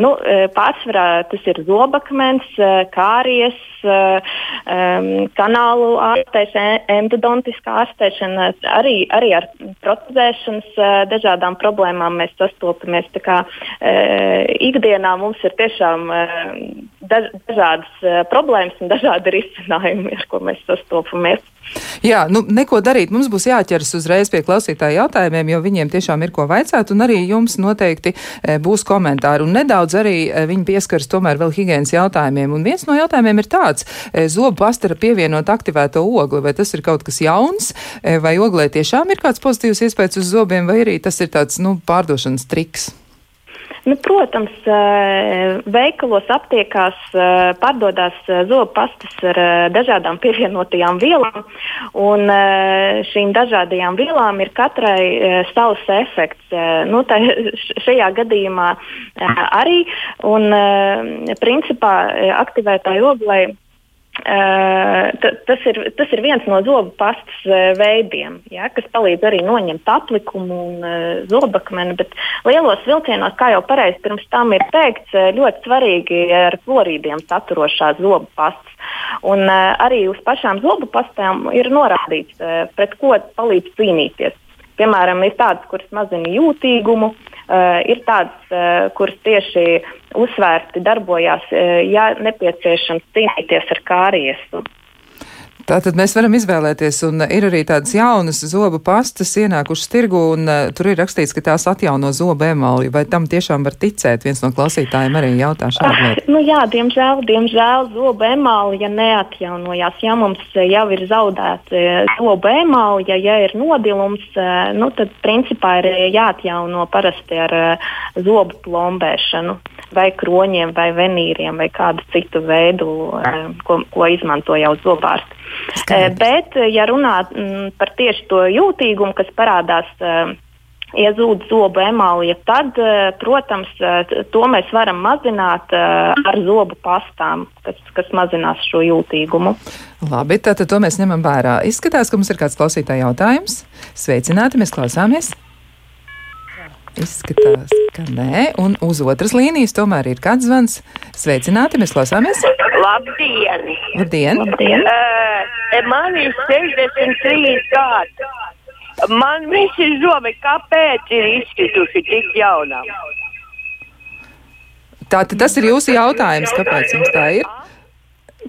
[SPEAKER 5] Nu, pārsvarā tas ir zobakmens, kāries, kanālu ārstēšana, endodontiskā ārstēšana, arī, arī ar protezēšanas dažādām problēmām mēs sastopamies. Kā, ikdienā mums ir tiešām daž, dažādas problēmas un dažādi risinājumi, ar ko mēs sastopamies nākamies.
[SPEAKER 1] Jā, nu, neko darīt. Mums būs jāķeras uzreiz pie klausītāju jautājumiem, jo viņiem tiešām ir ko vaicāt, un arī jums noteikti e, būs komentāri. Un nedaudz arī e, viņi pieskaras tomēr vēl higienas jautājumiem. Un viens no jautājumiem ir tāds, e, zobu pastara pievienot aktivēto ogli, vai tas ir kaut kas jauns, vai oglē tiešām ir kāds pozitīvs iespējas uz zobiem, vai arī tas ir tāds, nu, pārdošanas triks.
[SPEAKER 5] Nu, protams, eh, veikalos, aptiekās eh, pārdodas eh, zobu pastas ar dažādām pievienotajām vielām. Un šīm dažādajām vielām ir katrai savs efekts. Nu, tā, šajā gadījumā arī. Un, principā, aktivētāji oglei Uh, tas, ir, tas ir viens no zobu pastas uh, veidiem, ja, kas palīdz arī noņemt aplikumu un uh, zobakmeni. Bet lielos vilcienos, kā jau pareizi pirms tam ir teikts, ļoti svarīgi ir florīdiem saturošās zobu pastas. Un arī uz pašām zobu pastām ir norādīts, pret ko palīdz cīnīties. Piemēram, ir tādas, kuras mazina jūtīgumu, uh, ir tādas, uh, kuras tieši uzsvērti darbojās, uh, ja nepieciešams cīnīties ar kāriesu.
[SPEAKER 1] Tātad mēs varam izvēlēties, un ir arī tādas jaunas zobu pastas ienākušas tirgu, un uh, tur ir rakstīts, ka tās atjauno zobu emāli. Vai tam tiešām var ticēt? Viens no klausītājiem arī jautā šādu lietu.
[SPEAKER 5] Nu jā, diemžēl, diemžēl zobu emāli, ja neatjaunojās, ja mums jau ir zaudēta zobu emāli, ja, ja ir nodilums, nu, tad principā ir jāatjauno parasti ar zobu plombēšanu vai kroņiem vai venīriem vai kādu citu veidu, ko, ko izmanto jau zobārsti. Skaidrs. Bet, ja runā mm, par tieši to jūtīgumu, kas parādās iezūd zobu emālija, tad, protams, to mēs varam mazināt ar zobu pastām, kas, kas mazinās šo jūtīgumu.
[SPEAKER 1] Labi, tātad to mēs ņemam vērā. Izskatās, ka mums ir kāds klausītāja jautājums. Sveicināti, mēs klausāmies! Izskatās, ka nē, un uz otras līnijas tomēr ir kāds zvans. Sveicināti, mēs klausāmies!
[SPEAKER 6] Labdien!
[SPEAKER 1] Labdien!
[SPEAKER 5] Labdien.
[SPEAKER 6] Uh, man ir 63 gadi. Man visi zobi, kāpēc ir izkrituši tik jaunā?
[SPEAKER 1] Tātad tas ir jūsu jautājums, kāpēc jums tā ir?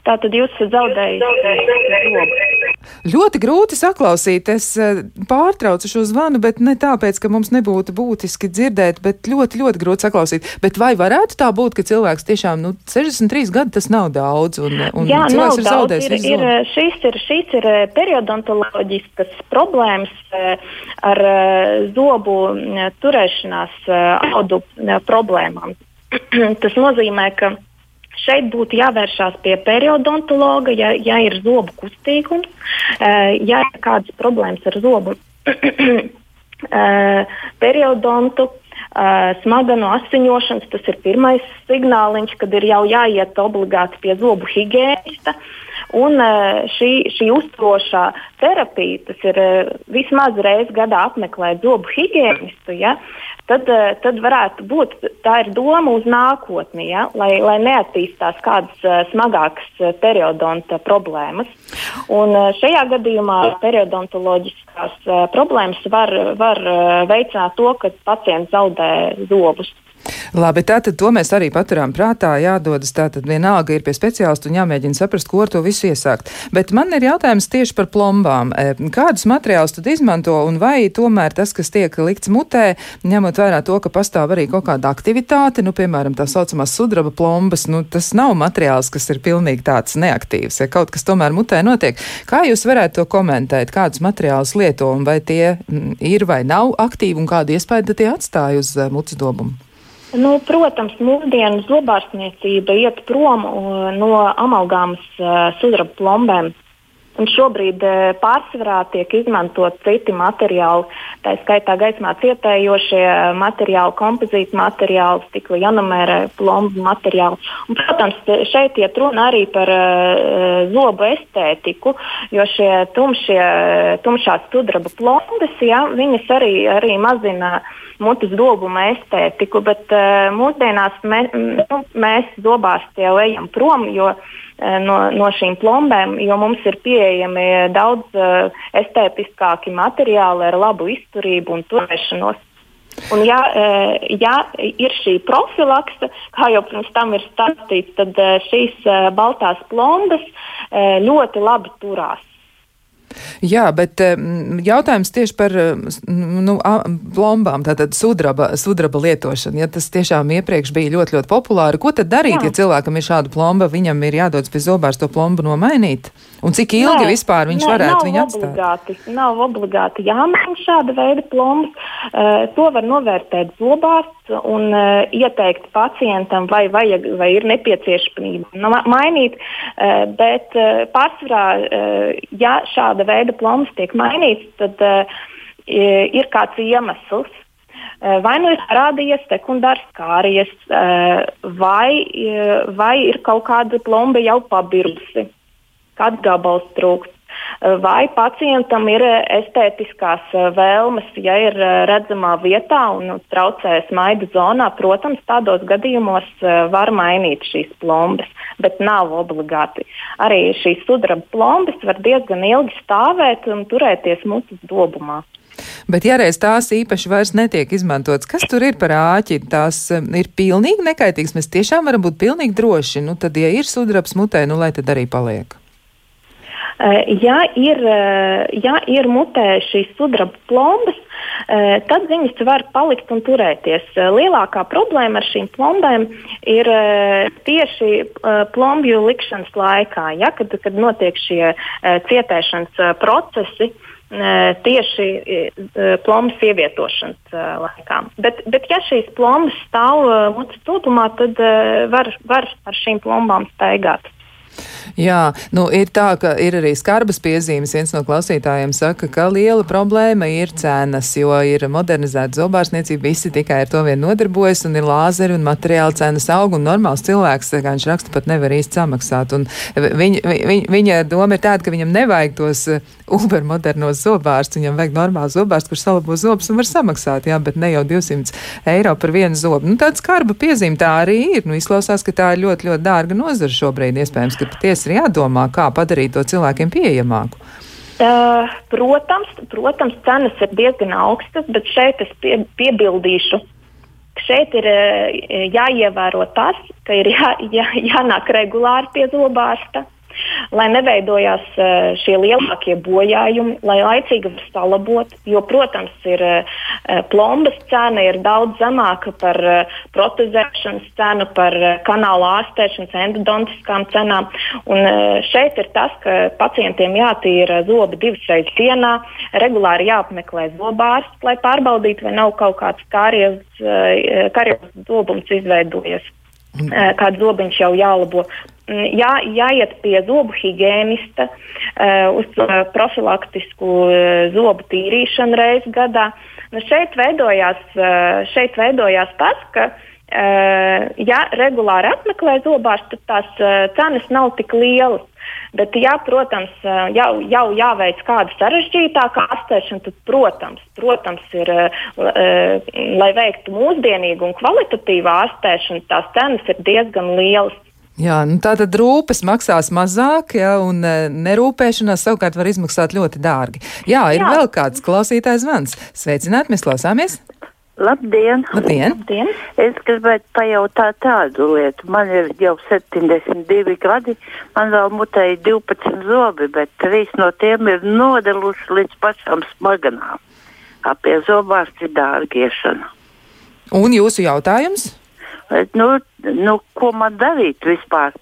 [SPEAKER 5] Tātad jūs esat zaudējis zobu.
[SPEAKER 1] Ļoti grūti saklausīt. Es eh, pārtraucu šo zvanu, bet ne tāpēc, ka mums nebūtu būtiski dzirdēt, bet ļoti, ļoti grūti saklausīt. Bet vai varētu tā būt, ka cilvēks tiešām, nu, 63 gadi tas nav daudz, un, un
[SPEAKER 5] Jā,
[SPEAKER 1] cilvēks
[SPEAKER 5] ir
[SPEAKER 1] zaudējis
[SPEAKER 5] ir, ir, šīs ir, šīs ir eh, periodontoloģiskas problēmas eh, ar zobu turēšanās audu problēmām. Tas nozīmē, ka Šeit būtu jāvēršās pie periodontologa, ja, ja ir zobu kustīgums, ja ir kādas problēmas ar zobu periodontu. Uh, smaganu asiņošanas, tas ir pirmais signāliņš, kad ir jau jāiet obligāti pie zobu higiēnista. Un uh, šī, šī uzturošā terapija, tas ir uh, vismaz reizi gadā apmeklēt zobu higiēnistu. Ja? tad, eh, tad varētu būt tā ir doma uz nākotni, ja? lai, lai neattīstās kādas smagākas periodonta problēmas. Un, šajā gadījumā periodontoloģiskās problēmas var, var veicināt to, ka pacients zaudē zobus.
[SPEAKER 1] Labi, tātad to mēs arī paturām prātā, jādodas tātad vienalga ir pie speciālistu un jāmēģina saprast, ko ar to visu iesākt. Bet man ir jautājums tieši par plombām. E, kādus materiālus tad izmanto un vai tomēr tas, kas tiek likts mutē, ņemot vērā to, ka pastāv arī kaut kāda aktivitāte, nu, piemēram, tā saucamās sudraba plombas, nu, tas nav materiāls, kas ir pilnīgi tāds neaktīvs, ja kaut kas tomēr mutē notiek. Kā jūs varētu to komentēt, kādus materiālus lieto un vai tie mm, ir vai nav aktīvi un kādu iespēju tie atstāja uz uh, mutes dobumu?
[SPEAKER 5] Nu, protams, mūsdienu zobārstniecība iet prom uh, no amalgāmas uh, sudraba plombēm. Un šobrīd e, pārsvarā tiek izmantot citi materiāli, tā skaitā gaismā cietējošie materiāli, kompozīta materiāli, stikla janamēra, plombu materiāli. Un, protams, šeit iet runa arī par uh, zobu estētiku, jo šie tumšie, tumšās sudraba plombas, ja, viņas arī, arī mazina mutes dobuma estētiku, bet uh, mūsdienās mē, nu, mēs zobārsti jau ejam prom, jo uh, no, no šīm plombēm, jo mums ir pieejami daudz uh, estētiskāki materiāli ar labu izturību un turēšanos. Un ja, ja ir šī profilakse, kā jau pirms tam ir stāstīts, tad šīs baltās plombas ļoti labi turās.
[SPEAKER 1] Jā, bet jautājums tieši par nu, plombām, tātad sudraba, sudraba lietošanu. Ja tas tiešām iepriekš bija ļoti, ļoti populāri, ko tad darīt, Jā. ja cilvēkam ir šāda plomba, viņam ir jādodas pie zobārs to plombu nomainīt? Un cik ilgi nē, vispār viņš nē, varētu viņu atstāt?
[SPEAKER 5] Obligāti, nav obligāti jāmaina šāda veida plombas. Uh, to var novērtēt zobārsts un uh, ieteikt pacientam, vai, vajag, vai ir nepieciešamība mainīt. Uh, bet uh, pārsvarā, uh, ja šāda veida plombas tiek mainītas, tad uh, ir kāds iemesls. Vai nu ir parādījies sekundārs kāries, vai, vai ir kaut kāda plomba jau pabirusi kāds gabals trūkst. Vai pacientam ir estētiskās vēlmes, ja ir redzamā vietā un traucē smaidu zonā, protams, tādos gadījumos var mainīt šīs plombas, bet nav obligāti. Arī šīs sudraba plombas var diezgan ilgi stāvēt un turēties mutes dobumā.
[SPEAKER 1] Bet, ja reiz tās īpaši vairs netiek izmantotas, kas tur ir par āķi? Tās ir pilnīgi nekaitīgas. Mēs tiešām varam būt pilnīgi droši. Nu, tad, ja ir sudrabs mutē, nu lai tad arī paliek.
[SPEAKER 5] Eh, ja ir, eh, ja ir mutē šīs sudraba plombas, eh, tad viņas var palikt un turēties. Lielākā problēma ar šīm plombām ir tieši plombju likšanas laikā, ja, kad, kad notiek šie cietēšanas procesi tieši plombas ievietošanas laikā. Bet, bet ja šīs plombas stāv mutes tūpumā, tad var, var ar šīm plombām staigāt.
[SPEAKER 1] Jā, nu ir tā, ka ir arī skarbas piezīmes. Viens no klausītājiem saka, ka liela problēma ir cenas, jo ir modernizēta zobārsniecība, visi tikai ar to vien nodarbojas, un ir lāzeri un materiāla cenas aug, un normāls cilvēks, kā viņš raksta, pat nevar īsti samaksāt. Un viņa, viņa, viņa doma ir tāda, ka viņam nevajag tos uber modernos zobārstus, viņam vajag normālu zobārstu, kurš salabo zobus un var samaksāt, jā, bet ne jau 200 eiro par vienu zobu. Nu, tāda skarba piezīme tā arī ir. Nu, izklausās, ka tā ir ļoti, ļoti dārga nozara šobrīd. Iespējams, ka patiesi ir jādomā, kā padarīt to cilvēkiem pieejamāku.
[SPEAKER 5] Uh, protams, protams, cenas ir diezgan augstas, bet šeit es pie, piebildīšu, šeit ir uh, jāievēro tas, ka ir jā, jā, jānāk regulāri pie zobārsta lai neveidojās eh, šie lielākie bojājumi, lai laicīgi var salabot. Jo, protams, ir eh, plombas cena ir daudz zemāka par protezēšanas cenu, par kanāla ārstēšanas, endodontiskām cenām. Un šeit ir tas, ka pacientiem jātīra zobi divas reizes dienā, regulāri jāapmeklē zobārsts, lai pārbaudītu, vai nav kaut kāds kāries, kāries zobums izveidojies kāds zobiņš jau jālabo. Mm, jā, jāiet pie zobu higiēnista uh, uz uh, profilaktisku uh, zobu tīrīšanu reizes gadā. Nu, šeit, veidojās, uh, šeit veidojās tas, ka uh, ja regulāri apmeklē zobārstu, tad tās uh, cenas nav tik lielas. Bet, ja, protams, jau, jau jāveic kāda sarežģītāka ārstēšana, tad, protams, protams ir, lai veiktu mūsdienīgu un kvalitatīvu ārstēšanu, tās cenas ir diezgan lielas.
[SPEAKER 1] Jā, nu tā tad rūpes maksās mazāk, ja, un e, nerūpēšanās savukārt var izmaksāt ļoti dārgi. Jā, ir Jā. vēl kāds klausītājs zvans. Sveicināt, mēs klausāmies!
[SPEAKER 7] Labdien!
[SPEAKER 1] Labdien.
[SPEAKER 5] Labdien!
[SPEAKER 7] Es gribētu pajautāt tādu lietu. Man ir jau 72 gadi, man vēl mutēji 12 zobi, bet trīs no tiem ir nodeluši līdz pašām smaganām. Apie zobārsti dārgiešana.
[SPEAKER 1] Un jūsu jautājums?
[SPEAKER 7] Nu, nu, ko man darīt vispār?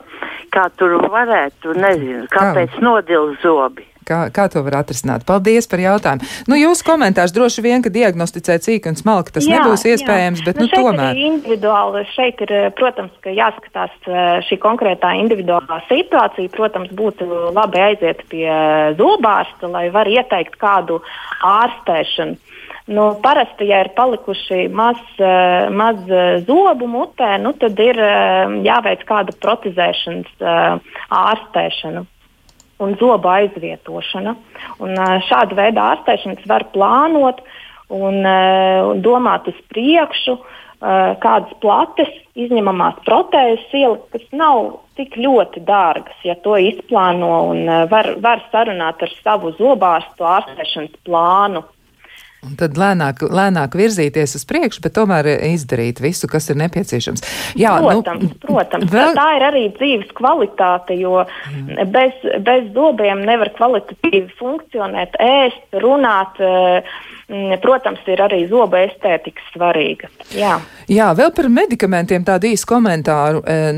[SPEAKER 7] Kā tur varētu, nezinu, kāpēc Kā? nodils zobi?
[SPEAKER 1] Kā, kā to var atrisināt? Paldies par jautājumu. Nu, jūsu komentārs droši vien, ka diagnosticēt cīk un smalki tas jā, nebūs iespējams, jā. bet nu,
[SPEAKER 5] nu,
[SPEAKER 1] tomēr.
[SPEAKER 5] Individuāli šeit ir, protams, ka jāskatās šī konkrētā individuālā situācija. Protams, būtu labi aiziet pie zobārsta, lai var ieteikt kādu ārstēšanu. Nu, parasti, ja ir palikuši maz, maz zobu mutē, nu, tad ir jāveic kāda protezēšanas ārstēšana un zobu aizvietošana. Un, šāda veida ārstēšanas var plānot un, un domāt uz priekšu, kādas plates izņemamās protēzes ielikt, kas nav tik ļoti dārgas, ja to izplāno un var, var sarunāt ar savu zobārstu ārstēšanas plānu.
[SPEAKER 1] Un tad lēnāk, lēnāk virzīties uz priekšu, bet tomēr izdarīt visu, kas ir nepieciešams.
[SPEAKER 5] Jā, protams, nu, protams. Vēl... tā ir arī dzīves kvalitāte, jo Jā. bez, bez zobiem nevar kvalitatīvi funkcionēt, ēst, runāt. Mm, protams, ir arī zoba estētika svarīga. Jā.
[SPEAKER 1] Jā, vēl par medikamentiem tādu īsu komentāru. E,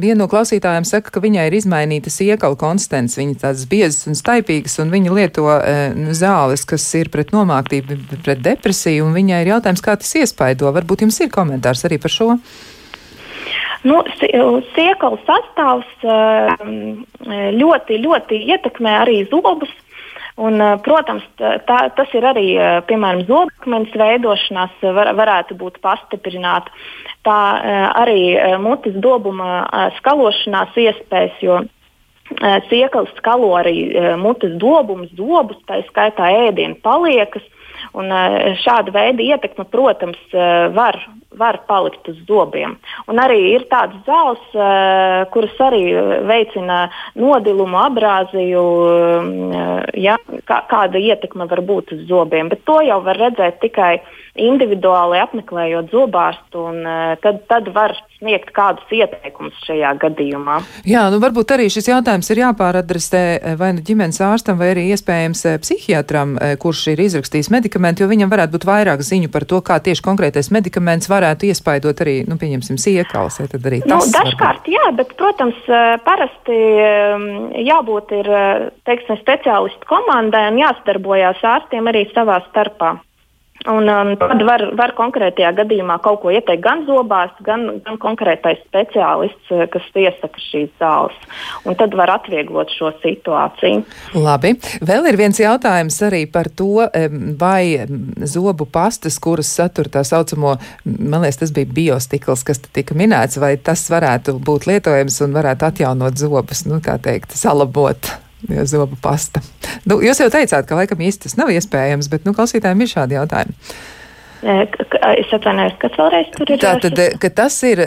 [SPEAKER 1] viena no klausītājiem saka, ka viņai ir izmainītas iekalu konstants, viņa tādas biezas un staipīgas, un viņa lieto e, zāles, kas ir pret nomāktību, pret depresiju, un viņai ir jautājums, kā tas iespaido. Varbūt jums ir komentārs arī par šo?
[SPEAKER 5] Nu, Siekalu sastāvs e, ļoti, ļoti ietekmē arī zobus. Un, protams, tā, tas ir arī, piemēram, zobakmens veidošanās var, varētu būt pastiprināta. Tā arī mutes dobuma skalošanās iespējas, jo Siekals skalo arī mutes dobumus, zobus, tā skaitā ēdienu paliekas. Un šāda veida ietekme, protams, var, var palikt uz zobiem. Un arī ir tādas zāles, kuras arī veicina nodilumu, abrāziju, ja, kā, kāda ietekme var būt uz zobiem. Bet to jau var redzēt tikai individuāli apmeklējot zobārstu, un tad, tad var sniegt kādus ieteikumus šajā gadījumā.
[SPEAKER 1] Jā, nu varbūt arī šis jautājums ir jāpāradresē vai nu ģimenes ārstam, vai arī iespējams psihiatram, kurš ir izrakstījis medikamentu, jo viņam varētu būt vairāk ziņu par to, kā tieši konkrētais medikaments varētu iespaidot arī, nu, pieņemsim, siekals. Ja, tad arī
[SPEAKER 5] nu, tas. Nu, dažkārt, varbūt. jā, bet, protams, parasti jābūt ir, teiksim, speciālistu komandai un jāsadarbojās ārstiem arī savā starpā. Un, um, tad var, var konkrētajā gadījumā kaut ko ieteikt gan zobās, gan, gan konkrētais speciālists, eh, kas iesaka šīs zāles. Un tad var atvieglot šo situāciju.
[SPEAKER 1] Labi. Vēl ir viens jautājums arī par to, vai zobu pastas, kuras satur tā saucamo, man liekas, tas bija biostikls, kas tika minēts, vai tas varētu būt lietojams un varētu atjaunot zobus, nu, kā teikt, salabot zobu pasta. Nu, jūs jau teicāt, ka laikam īsti tas nav iespējams, bet nu, klausītājiem ir šādi jautājumi.
[SPEAKER 5] Es atvainojos, kas vēlreiz tur ir.
[SPEAKER 1] Tātad, ka tas ir,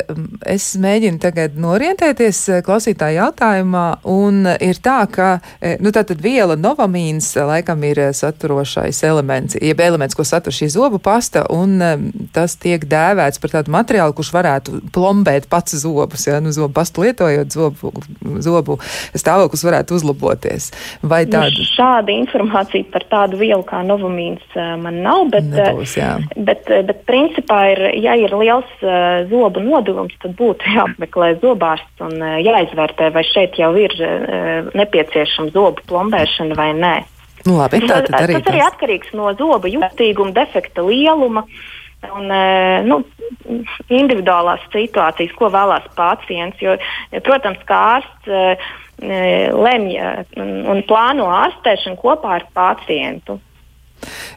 [SPEAKER 1] es mēģinu tagad norientēties klausītāju jautājumā, un ir tā, ka, nu tātad viela novamīns laikam ir saturošais elements, jeb elements, ko satur šī zobu pasta, un tas tiek dēvēts par tādu materiālu, kurš varētu plombēt pats zobus, ja, nu zobu pastu lietojot, zobu, zobu stāvoklis varētu uzlaboties. Vai
[SPEAKER 5] tāda? Nu, šāda informācija par tādu vielu kā novamīns man nav, bet.
[SPEAKER 1] Nebūs, jā
[SPEAKER 5] Bet, eh, bet principā, ir, ja ir liels uh, zobu nodevums, tad būtu jāapmeklē zobārsts un uh, jāizvērtē, vai šeit jau ir uh, nepieciešama zobu plombēšana vai nē.
[SPEAKER 1] Nu, labi, tā,
[SPEAKER 5] tas,
[SPEAKER 1] arī
[SPEAKER 5] tas arī atkarīgs no zoba jutīguma, defekta lieluma. Un, nu, individuālās situācijas, ko vēlās pacients. Jo, protams, kā ārsts lemj un plāno ārstēšanu kopā ar pacientu.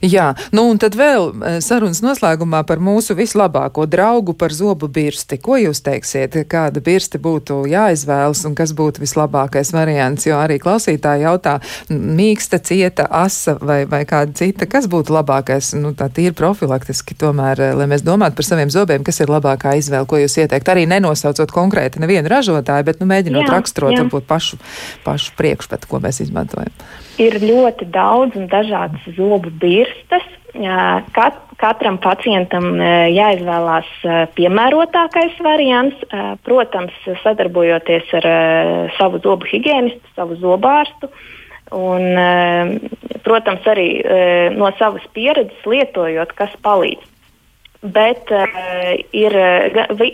[SPEAKER 1] Jā, nu un tad vēl eh, sarunas noslēgumā par mūsu vislabāko draugu par zobu birsti. Ko jūs teiksiet, kāda birsti būtu jāizvēlas un kas būtu vislabākais variants? Jo arī klausītāji jautā, mīksta, cieta, asa vai, vai kāda cita, kas būtu labākais, nu tā tīri profilaktiski tomēr, eh, lai mēs domātu par saviem zobiem, kas ir labākā izvēle, ko jūs ieteikt. Arī nenosaucot konkrēti nevienu ražotāju, bet nu mēģinot jā, raksturot jā. varbūt pašu, pašu priekšpatu, ko mēs izmantojam.
[SPEAKER 5] Ir ļoti daudz un dažādas zobu birstas. Kat, katram pacientam jāizvēlās piemērotākais variants. Protams, sadarbojoties ar savu zobu higiēnistu, savu zobārstu. Un, protams, arī no savas pieredzes lietojot, kas palīdz. Bet uh, ir,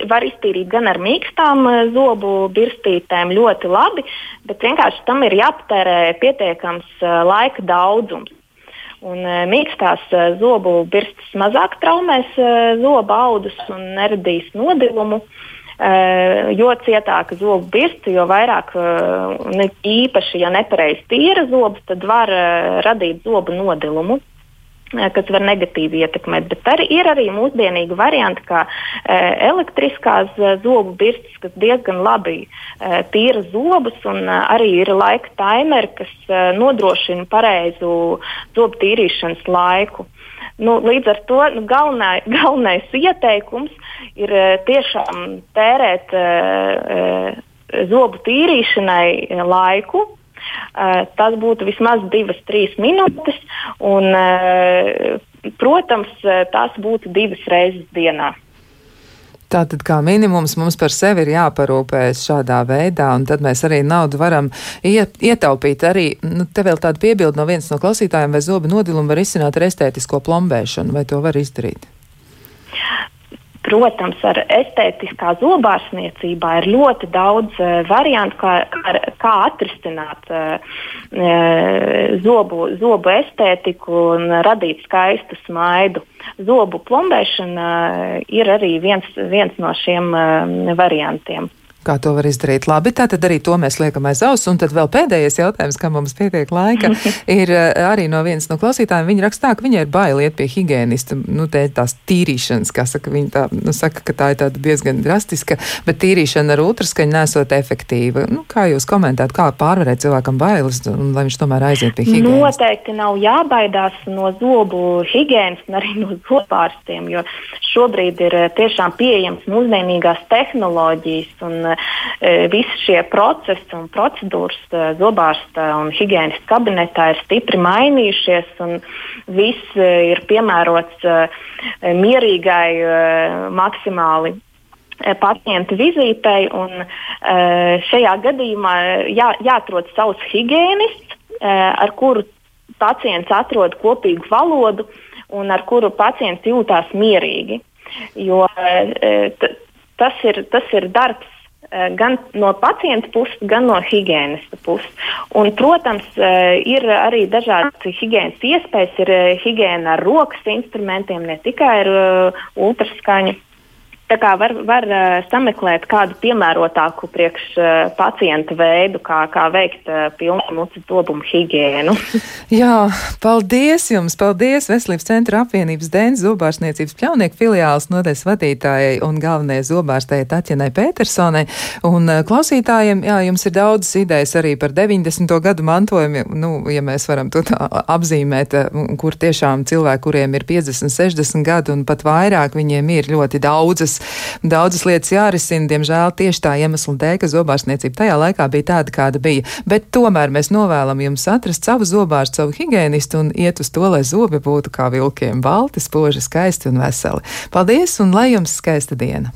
[SPEAKER 5] var iztīrīt gan ar mīkstām zobu birstītēm ļoti labi, bet vienkārši tam ir jāpatērē pietiekams uh, laika daudzums. Un, e, mīkstās e, zobu birstas mazāk traumēs e, zobu audus un neradīs nodilumu. E, jo cietāka zobu birsta, jo vairāk, ne, īpaši, ja nepareizi tīra zobus, tad var e, radīt zobu nodilumu. Eh, kas var negatīvi ietekmēt. Bet arī, ir arī mūsdienīgi varianti, kā e, elektriskās e, zobu birstas, kas diezgan labi e, tīra zobus, un e, arī ir laika timeri, kas e, nodrošina pareizu zobu tīrīšanas laiku. Nu, līdz ar to nu, galvenā, galvenais ieteikums ir e, tiešām tērēt e, e, zobu tīrīšanai laiku, Eh, tas būtu vismaz divas, trīs minūtes, un, eh, protams, eh, tas būtu divas reizes dienā.
[SPEAKER 1] Tātad, kā minimums, mums par sevi ir jāparūpējas šādā veidā, un tad mēs arī naudu varam ietaupīt. Arī, nu, te vēl tāda piebilda no viens no klausītājiem, vai zobu nodilumu var izsināt ar estētisko plombēšanu, vai to var izdarīt?
[SPEAKER 5] Protams, ar estētiskā zobārstniecībā ir ļoti daudz variantu, kā, kā, kā atrisināt uh, zobu, zobu estētiku un radīt skaistu smaidu. Zobu plombēšana uh, ir arī viens, viens no šiem variantiem
[SPEAKER 1] kā to var izdarīt labi. Tātad arī to mēs liekam aiz auss. Un tad vēl pēdējais jautājums, kam mums pietiek laika, ir eh, arī no vienas no klausītājiem. Viņa rakstā, ka viņai ir bail iet pie higienista, nu, te tās tīrīšanas, kā saka, viņa tā, nu, saka, ka tā ir tāda diezgan drastiska, bet tīrīšana ar ultraskaņu nesot efektīva. Nu, kā jūs komentētu, kā pārvarēt cilvēkam bailes, un lai viņš tomēr aiziet pie higienista?
[SPEAKER 5] Noteikti nav jābaidās no zobu higienas un arī no zobārstiem, jo šobrīd ir eh, tiešām pieejams mūsdienīgās tehnoloģijas un E, visi šie procesi un procedūras e, zobārsta un higiēnas kabinetā ir stipri mainījušies, un viss e, ir piemērots mierīgai, maksimāli pacienta vizītei. Un, šajā gadījumā jā, jāatrod savs higiēnists, ar kuru pacients atrod kopīgu valodu un ar kuru pacients jūtās mierīgi. Jo tas ir, tas ir darbs gan no pacienta puses, gan no higiēnista puses. Un, protams, eh, ir arī dažādas higiēnas iespējas. Ir eh, higiēna ar rokas instrumentiem, ne tikai ar ultraskaņu. Tā kā var, var uh, sameklēt kādu piemērotāku priekš uh, pacienta veidu, kā, kā veikt uh, pilnu mutes dobumu higiēnu.
[SPEAKER 1] Jā, paldies jums! Paldies Veselības centra apvienības dēļ zobārstniecības pļaunieku filiāls nodeļas vadītājai un galvenajai zobārstējai Tatjanai Petersonai. Un klausītājiem, jā, jums ir daudzas idejas arī par 90. gadu mantojumu, nu, ja mēs varam to tā apzīmēt, kur tiešām cilvēki, kuriem ir 50, 60 gadu un pat vairāk, viņiem ir ļoti daudzas daudzas, daudzas lietas jārisina, diemžēl tieši tā iemesla dēļ, ka zobārstniecība tajā laikā bija tāda, kāda bija. Bet tomēr mēs novēlam jums atrast savu zobārstu, savu higienistu un iet uz to, lai zobi būtu kā vilkiem balti, spoži, skaisti un veseli. Paldies un lai jums skaista diena!